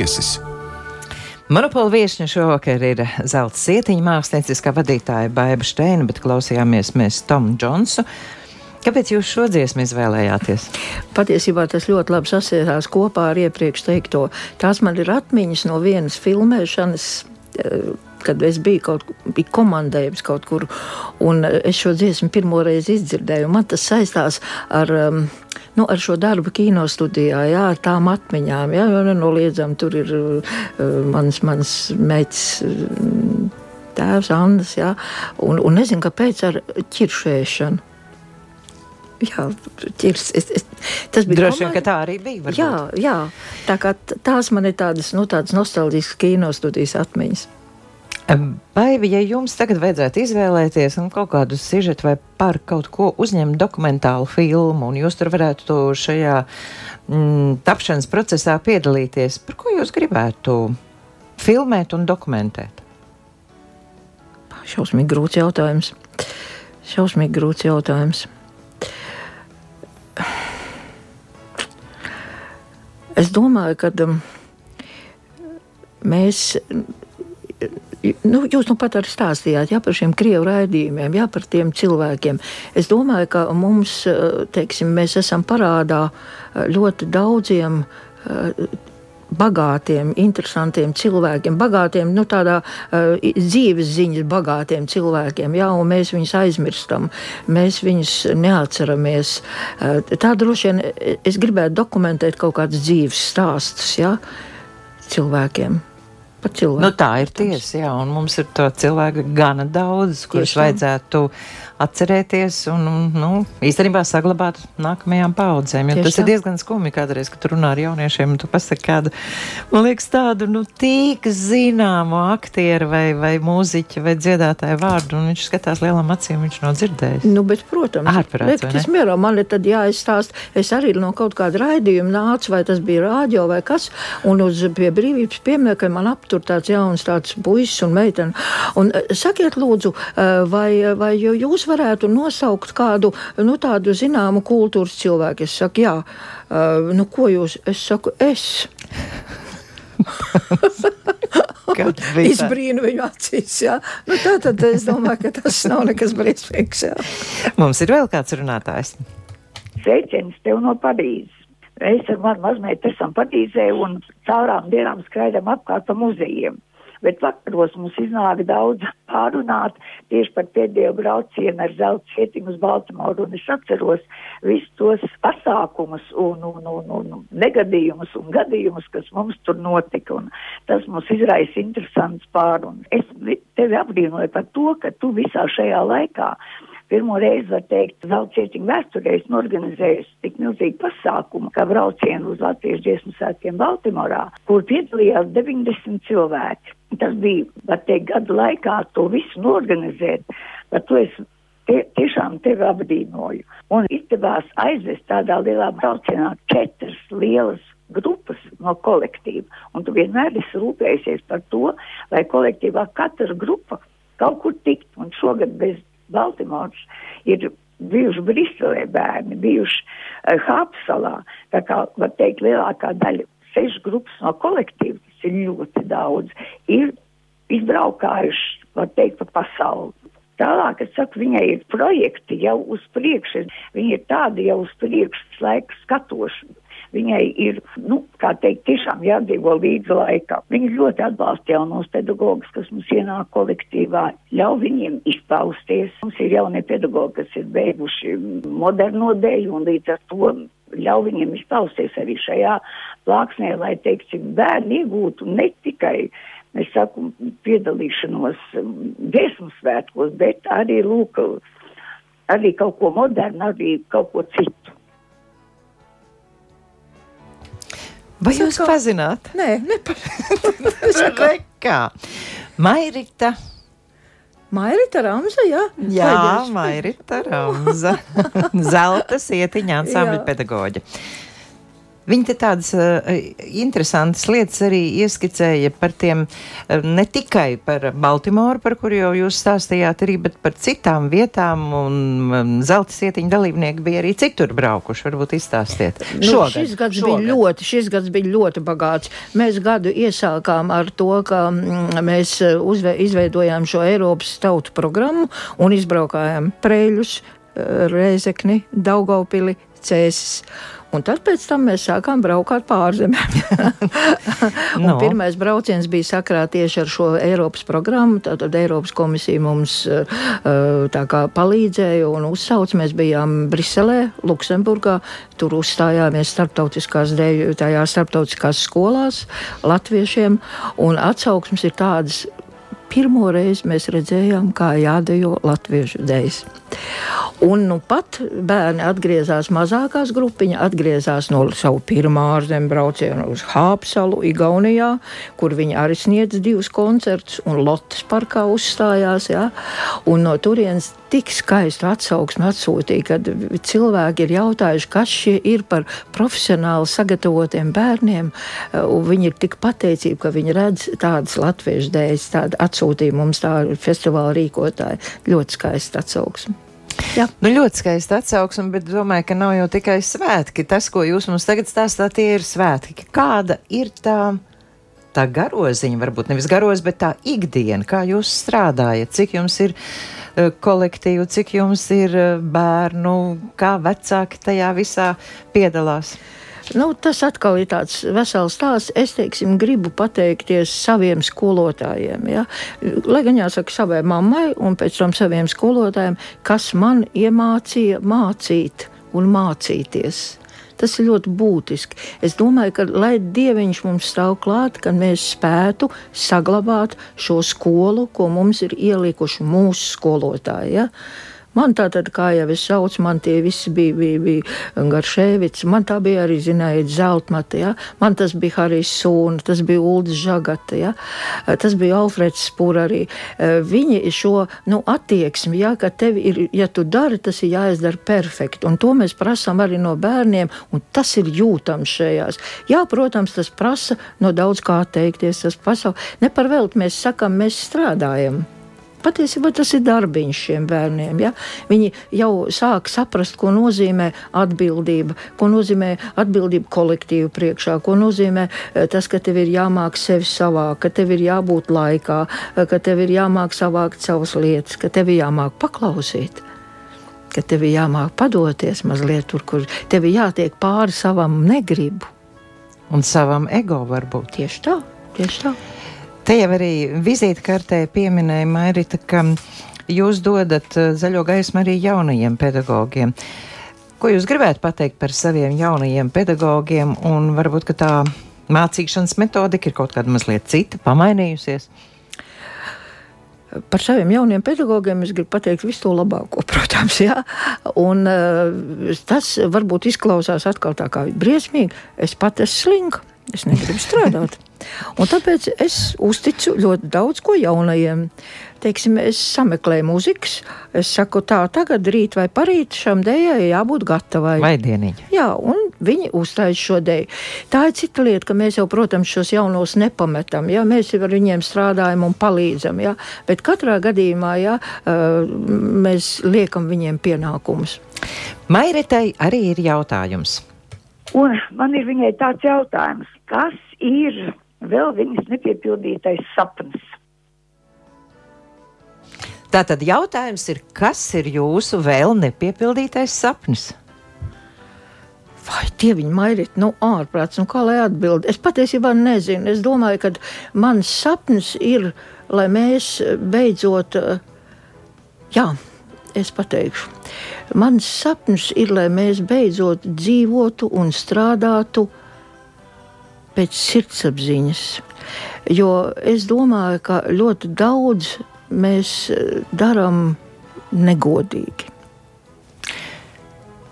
viesis. Monopola viesņa šovakar ir zelta sietiņa mākslinieckā vadītāja Baiba Steina, bet klausījāmies mēs Tomu Džonsu. Kāpēc jūs šo dziesmu izvēlējāties? Patiesībā tas ļoti labi sasietās kopā ar iepriekš teikto. Tās man ir atmiņas no vienas filmēšanas. Kad es biju kaut kur komandējums kaut kur, un es šo dziesmu pirmo reizi izdzirdēju, man tas saistās ar, um, nu, ar šo darbu kino studijā, jā, ar tām atmiņām. Jā, jo nenoliedzami tur ir uh, mans, mans meitas. Uh, Tēvs, Annas, jā, un, un nezinu, kāpēc ar ķiršēšanu. Jā, ķirs, es, es, tas bija Droši vien, ka tā arī bija. Varbūt. Jā, jā, tā kā tās man ir tādas, nu, tādas nostalģiskas kino studijas atmiņas. Vai, ja jums tagad vajadzētu izvēlēties un kaut kādu sižetu vai par kaut ko uzņemt dokumentālu filmu, un jūs tur varētu šajā mm, tapšanas procesā piedalīties, par ko jūs gribētu filmēt un dokumentēt? Šausmīgi grūts jautājums. Šausmīgi grūts jautājums. Es domāju, ka um, mēs. Nu, jūs nu pat arī stāstījāt jā, par šiem krievu raidījumiem, jā, par tiem cilvēkiem. Es domāju, ka mums, eh, teiksim, mēs esam parādā eh, ļoti daudziem eh, bagātiem, interesantiem cilvēkiem, bagātiem, nu, tādā uh, dzīves ziņas bagātiem cilvēkiem, jā, un mēs viņus aizmirstam, mēs viņus neatceramies. Uh, tā droši vien es gribētu dokumentēt kaut kādus dzīves stāstus, jā, cilvēkiem. Par cilvēku. Nu, tā ir tiesa, jā, un mums ir to cilvēku gana daudz, kurus vajadzētu atcerēties un, un nu, īstenībā saglabāt nākamajām paudzēm. Tas ir tā. diezgan skumji kādreiz, kad runā ar jauniešiem, un tu pasaki kādu, man liekas, tādu, nu, tik zināmu aktieru vai, vai mūziķu vai dziedātāju vārdu, un viņš skatās lielām acīm, viņš nav dzirdējis. Nu, bet, protams, Ārprāts, tas mierā man ir tad jāizstāst. Es arī no kaut kāda raidījuma nācu, vai tas bija rādio vai kas, un uz pie brīvības pieminiekta man aptur tāds jauns tāds puisis un meitene. Un eh, sakiet lūdzu, eh, vai, vai jūs varētu nosaukt kādu, nu, tādu zināmu kultūras cilvēku? Es saku, jā, Eh, nu, ko jūs, es saku, es. Izbrīnu viņu acīs, jā. Nu, tā tad es domāju, ka tas nav nekas briesmīgs, jā. Mums ir vēl kāds runātājs. Sveiciens tev no Parīzes. Mēs ar manu mazmeitu esam Parīzē un caurām dienām skraidām apkārt pa muzejiem. Bet vakaros mums iznāk daudz pārunāt tieši par pēdējo braucienu ar zelta cietiņu uz Baltimoru. Un es atceros visus tos pasākumus un, un, un, un negadījumus un gadījumus, kas mums tur notika. Un tas mums izraisa interesants pārunas. Es vi- tevi apbrīnoju par to, ka tu visā šajā laikā pirmo reizi, var teikt, Zelcietiņu vēsturē esmu organizējusi tik milzīgu pasākumu, kā braucienu uz Latvijas dziesmu svētkiem Baltimorā, kur piedalījās 90 cilvēki. Tas bija, var teikt, gadu laikā to visu norganizēt, bet to es tie, tiešām tevi apdīnoju. Un izdevās aizvest tādā lielā braucienā četras lielas grupas no kolektīva. Un tu vienmēr esi rūpējusies par to, lai kolektīvā katra grupa kaut kur tikt. Un šogad bez Baltimoras ir bijuši Briselē bērni, bijuši uh, Hapsalā. Tā kā, var teikt, lielākā daļa sešu grupas no kolektīva, ir ļoti daudz, ir izbraukājuši, var teikt, pa pasauli. Tālāk, es saku, viņai ir projekti jau uz priekšu, viņa ir tāda jau uz priekšu laika skatošana. Viņai ir, nu, kā teikt, tiešām jādzīvo līdzi laikam. Viņa ļoti atbalsta jaunos pedagogus, kas mums ienāk kolektīvā, ļauj viņiem izpausties. Mums ir jaunie pedagogi, kas ir beiguši moderno dēļu un līdz ar to ļauj viņiem izpausties arī šajā plāksnē, lai, teiksim, bērni iegūtu ne tikai es saku, piedalīšanos um, dziesmu svētkos, bet arī, lūk, arī kaut ko modernu, arī kaut ko citu. Vai jūs pazināt? Nē, nepareizi. Kā? Mairita Mairita Ramza, jā? Jā. Mairita Ramza, zelta sietiņa ansambļa pedagoģa. Viņa te tādas uh, interesantas lietas arī ieskicēja par tiem, uh, ne tikai par Baltimoru, par kuru jau jūs stāstījāt, arī, bet par citām vietām, un um, zelta sietiņa dalībnieki bija arī citur braukuši. Varbūt izstāstiet. Nu, šis gads bija ļoti, šis gads bija ļoti bagāts. Mēs gadu iesākām ar to, ka mm, mēs eh, uzve, izveidojām šo Eiropas tautu programmu un izbraukājām Preļus, eh, Rēzekni, Daugaupili, Cēsis. Un tad pēc tam mēs sākām braukt pārzemēm. Un No. Pirmais brauciens bija sakrā tieši ar šo Eiropas programmu. Tātad Eiropas komisija mums eh, eh, tā kā palīdzēja un uzsauca. Mēs bijām Briselē, Luksemburgā. Tur uzstājāmies starptautiskās dēļ, starptautiskās skolās latviešiem. Un atsauksmes ir tādas. Pirmo reizi mēs redzējām, kā jādejo latviešu dēļas. Un nu pat bērni atgriezās mazākās grupiņā, atgriezās no savu pirmā ārzemju brauciena uz Hāpsalu, Igaunijā, kur viņi arī sniedz divus koncertus, un Lotas parkā uzstājās. Ja? Un no turienes tik skaistu atsauksmi atsūtīja, kad cilvēki ir jautājuši, kas šie ir par profesionāli sagatavotiem bērniem. un Viņi ir tik pateicīgi, ka viņi redz tādas latviešu dēļas, tādu atsūtījumu mums tā festivāla rīkotāji. Ļoti skaisti atsauksmi. Jā. Nu, ļoti skaisti atsauksme, bet domāju, ka nav jau tikai svētki. Tas, ko jūs mums tagad stāstāt, tie ir svētki. Kāda ir tā? Tā garoziņa, varbūt nevis garoz, bet tā ikdiena, kā jūs strādājat, cik jums ir uh, kolektīvu, cik jums ir uh, bērnu, kā vecāki tajā visā piedalās. Nu, tas atkal ir tāds vesels stāsts. Es teiksim, gribu pateikties saviem skolotājiem. Ja? Lai gan jāsaka savai mammai un pēc tam saviem skolotājiem, kas man iemācīja mācīt un mācīties. Tas ir ļoti būtiski. Es domāju, ka lai dieviņš mums stāv klāt, ka mēs spētu saglabāt šo skolu, ko mums ir ielikuši mūsu skolotāji. Ja? Man tā tad, kā jau es saucu, man tie visi bija, bija, bija Garšēvits, man tā bija arī, zinājiet, Zeltmata, ja? man tas bija Harijs Sūna, tas bija Uldis Žagata, ja? tas bija Alfreds Spūra arī. Viņi šo, nu, attieksmi, ja, ka tev ir, ja tu dari, tas ir jāizdara perfekti, un to mēs prasām arī no bērniem, un tas ir jūtams šajās. Jā, protams, tas prasa no daudz kā atteikties, tas pasauli. Ne par velti mēs sakam, mēs strādājam. Patiesībā tas ir darbiņš šiem bērniem. Ja? Viņi jau sāk saprast, ko nozīmē atbildība, ko nozīmē atbildība kolektīvu priekšā, ko nozīmē eh, tas, ka tev ir jāmāk sevi savākt, ka tev ir jābūt laikā, eh, ka tev ir jāmāk savākt savas lietas, ka tev ir jāmāk paklausīt. Ka tev ir jāmāk padoties mazliet tur, kur tev ir jātiek pāri savam negribu. Un savam ego varbūt. Tieši tā, tieši tā. Te jau arī vizītkartē pieminēja Mairita, ka jūs dodat eh, zaļo gaismu arī jaunajiem pedagogiem. Ko jūs gribētu pateikt par saviem jaunajiem pedagogiem, un varbūt tā mācīšanas metodika ir kaut kāda mazliet cita, pamainījusies? Par saviem jauniem pedagogiem es gribu pateikt visu to labāko, protams. Jā. Un, uh, tas varbūt izklausās atkal tā kā briesmīgi. Es pat esmu slinka. Es negribu strādāt. Un tāpēc es uzticu ļoti daudz ko jaunajiem. Teiksim, es sameklēju mūzikas. Es saku, tā, tagad, rīt vai parīt šam dēļai jābūt gatavai. Vai dieniņa? Jā, un viņi uzstājas šo dēļ. Tā ir cita lieta, ka mēs jau, protams, šos jaunos nepametam. Jā, mēs jau ar viņiem strādājam un palīdzam. Jā, bet katrā gadījumā jā, uh, mēs liekam viņiem pienākumus. Mairitai arī ir jautājums. Un man ir viņai tāds jautājums, kas ir vēl viņas nepiepildītais sapnis? Tātad jautājums ir, kas ir jūsu vēl nepiepildītais sapnis? Vai tie viņi mairīt, nu, ārprāts, nu, kā lai atbild? Es patiesībā nezinu. Es domāju, ka mans sapnis ir, lai mēs beidzot, eh, jā, es pateikšu, mans sapnis ir, lai mēs beidzot dzīvotu un strādātu pēc sirdsapziņas. Jo es domāju, ka ļoti daudz mēs eh, darām negodīgi.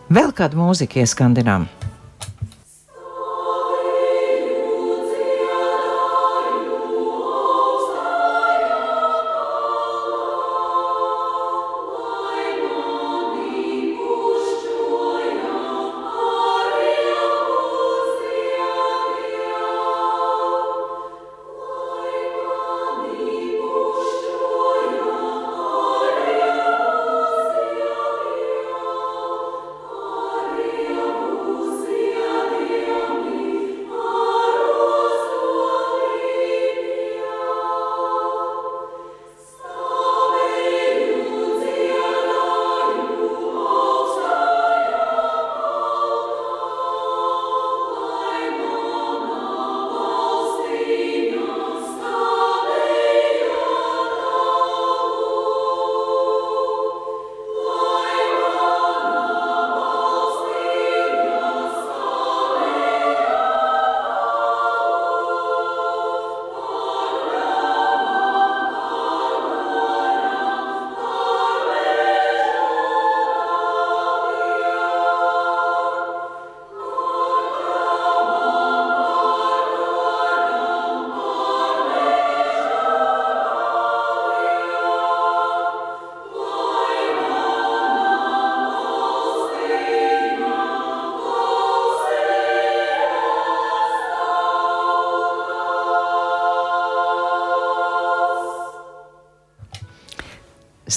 Vēl kādu mūziku ieskandinām?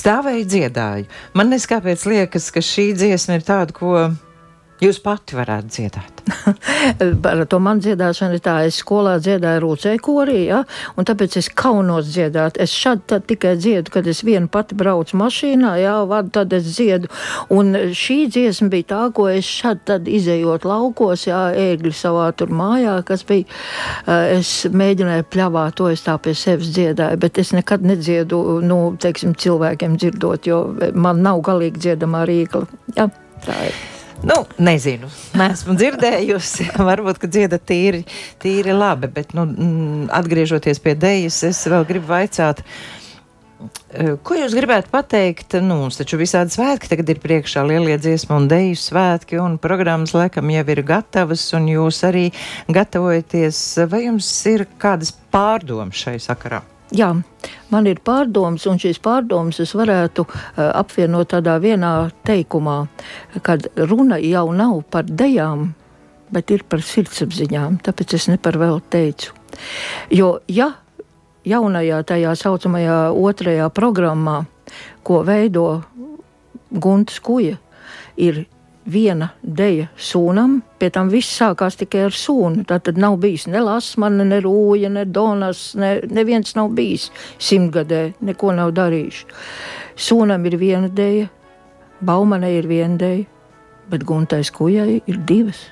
Stāvēju dziedāju. Man neskāpēc liekas, ka šī dziesma ir tāda, ko jūs pati varētu dziedāt. Par to man dziedāšana ir tā, es skolā dziedāju rūcēju korī, ja, un tāpēc es kaunos dziedāt. Es šad tad tikai dziedu, kad es vienu pati braucu mašīnā, jā, vadu, tad es dziedu. Un šī dziesma bija tā, ko es šad tad izējot laukos, jā, ēgļi savā tur mājā, kas bija, eh, es mēģināju pļavāt, to es tā pie sevis dziedāju, bet es nekad nedziedu, nu, teiksim, cilvēkiem dzirdot, jo man nav galīgi dziedamā rīkla. Jā, tā ir. Nu, nezinu, neesmu dzirdējusi. Varbūt, ka dziedat tīri, tīri labi, bet, nu, mm, atgriežoties pie dēļas, es vēl gribu vaicāt. eh, Ko jūs gribētu pateikt? Nu, mums taču visādi svētki tagad ir priekšā lielie dziesmu un deju svētki, un programmas laikam jau ir gatavas, un jūs arī gatavojaties. Vai jums ir kādas pārdomas šai sakarā? Jā, man ir pārdoms, un šīs pārdomas es varētu uh, apvienot tādā vienā teikumā, kad runa jau nav par dejām, bet ir par sirdsapziņām. Tāpēc es ne par vēl teicu. Jo, ja jaunajā, tajā saucamajā otrajā programmā, ko veido Gunts Kuja, ir viena deja sūnam, pie tam viss sākās tikai ar sūnu. Tā tad nav bijis ne lasmana, ne rūja, ne donas, ne, neviens nav bijis simtgadē, neko nav darījuši. Sūnam ir viena deja, Baumanai ir viena deja, bet Guntais Kujai ir divas.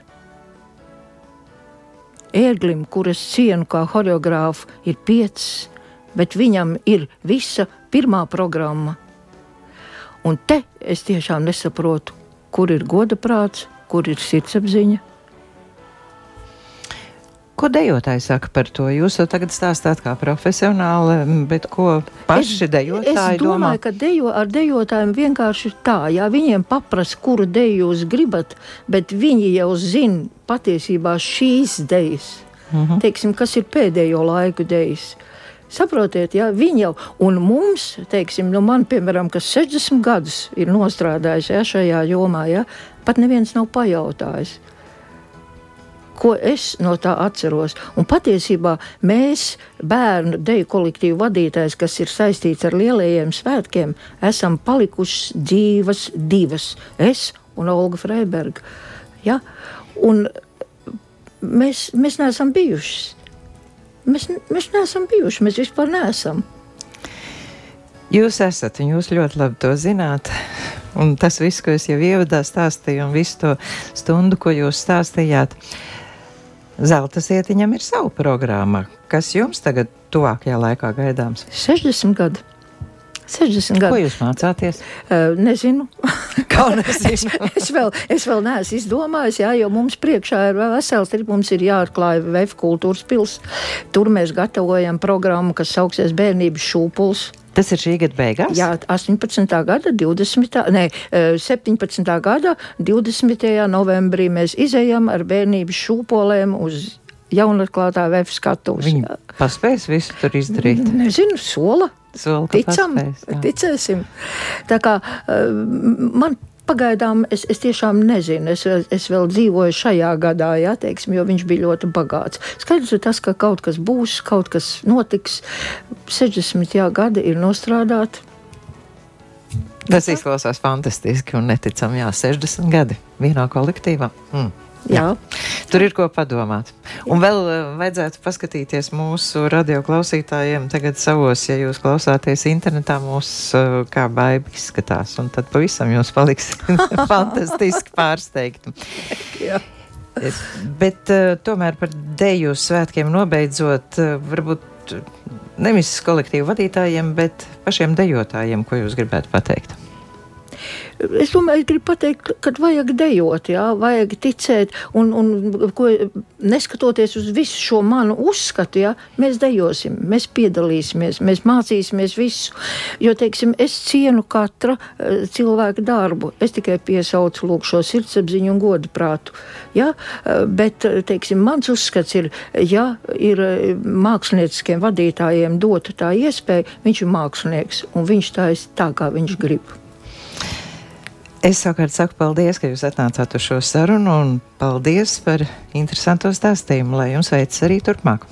Ērglim, kuras cienu kā horeogrāfu, ir piecas, bet viņam ir visa pirmā programma. Un te es tiešām nesaprotu, kur ir goda prāts, kur ir sirdsapziņa. Ko dejotāji saka par to? Jūs jau tagad stāstāt kā profesionāli, bet ko paši dejotāji es domāju, domā? ka dejo, ar dejotājiem vienkārši ir tā, ja viņiem paprasa, kuru deju jūs gribat, bet viņi jau zina patiesībā šīs dejas, mm -hmm. teiksim, kas ir pēdējo laiku dejas. Saprotiet, ja viņi jau, un mums, teiksim, nu man, piemēram, kas 60 gadus ir nostrādājis ja, šajā jomā, ja, pat neviens nav pajautājis ko es no tā atceros. Un patiesībā mēs, bērnu deju kolektīvu vadītājs, kas ir saistīts ar lielajiem svētkiem, esam palikušas dzīvas divas - es un Olga Freiberga. Ja? Un mēs, mēs neesam bijušas. Mēs, mēs neesam bijuši, mēs vispār neesam. Jūs esat, un jūs ļoti labi to zināt. Un tas viss, ko es jau ievadā stāstīju, un visu to stundu, ko jūs stāstījāt, Zelta sietiņam ir sava programma. Kas jums tagad tuvākajā laikā gaidāms? 60 gadi. 60 Ko gadi. jūs mācāties? Uh, nezinu. Kā es, es, vēl, es vēl neesmu izdomājis, jā, jo mums priekšā ir vēl vesels trip. Mums ir jāatklāj VF kultūras pils. Tur mēs gatavojam programmu, kas sauksies Bērnības šūpuls. Tas ir šī gada beigās. Jā, 18. gada 20. Ne, eh, 17. gada 20. novembrī mēs izējām ar bērnības šūpolēm uz jaunatklātā VF skatuves. Viņi paspēs visu tur izdarīt. Nezinu, sola. Soli, ka Ticam, paspēs, jā. ticēsim. Tā kā eh, man pagaidām es, es tiešām nezinu, es, es vēl dzīvoju šajā gadā, jā, teiksim, jo viņš bija ļoti bagāts. Skaidrs ir tas, ka kaut kas būs, kaut kas notiks. 60 jā, gadi ir nostrādāti. Tas izklausās fantastiski un neticami. Jā, 60 gadi vienā kolektīvā. Mm. Jā. Tur ir ko padomāt. Un vēl eh, vajadzētu paskatīties mūsu radioklausītājiem tagad savos, ja jūs klausāties internetā, mūsu eh, kā baiba izskatās. Un tad pavisam jūs paliks fantastiski pārsteigti. Jā. Bet uh, tomēr par deju svētkiem nobeidzot, uh, varbūt nevis kolektīvu vadītājiem, bet pašiem dejotājiem, ko jūs gribētu pateikt. Es domāju, gribu pateikt, ka vajag dejot, jā, vajag ticēt, un, un ko, neskatoties uz visu šo manu uzskatu, jā, mēs dejosim, mēs piedalīsimies, mēs mācīsimies visu. Jo, teiksim, es cienu katra uh, cilvēka darbu. Es tikai piesaucu lūk, šo sirdsapziņu un godu prātu. Ja? Uh, bet, uh, teiksim, mans uzskats ir, ja ir mākslinieciskiem vadītājiem dota tā iespēja, viņš ir mākslinieks un viņš tā ir tā, kā viņš grib. Es savukārt saku paldies, ka jūs atnācāt uz šo sarunu, un paldies par interesantu stāstījumu, lai jums veicas arī turpmāk.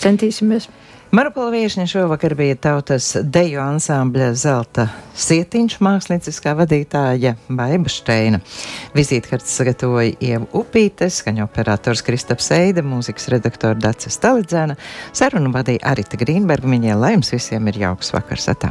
Centīsimies! Marapola viešņa šovakar bija tautas deju ansambļa Zelta Sietiņš mākslinieckā vadītāja Baiba Šteina. Vizītkartes sagatavoja Ieva Upītes, skaņa operators Kristaps Eida, mūzikas redaktora Dace Stalidzēna, sarunu vadīja Arita Grīnberga. Viņai lai jums visiem ir jauks vakars atā!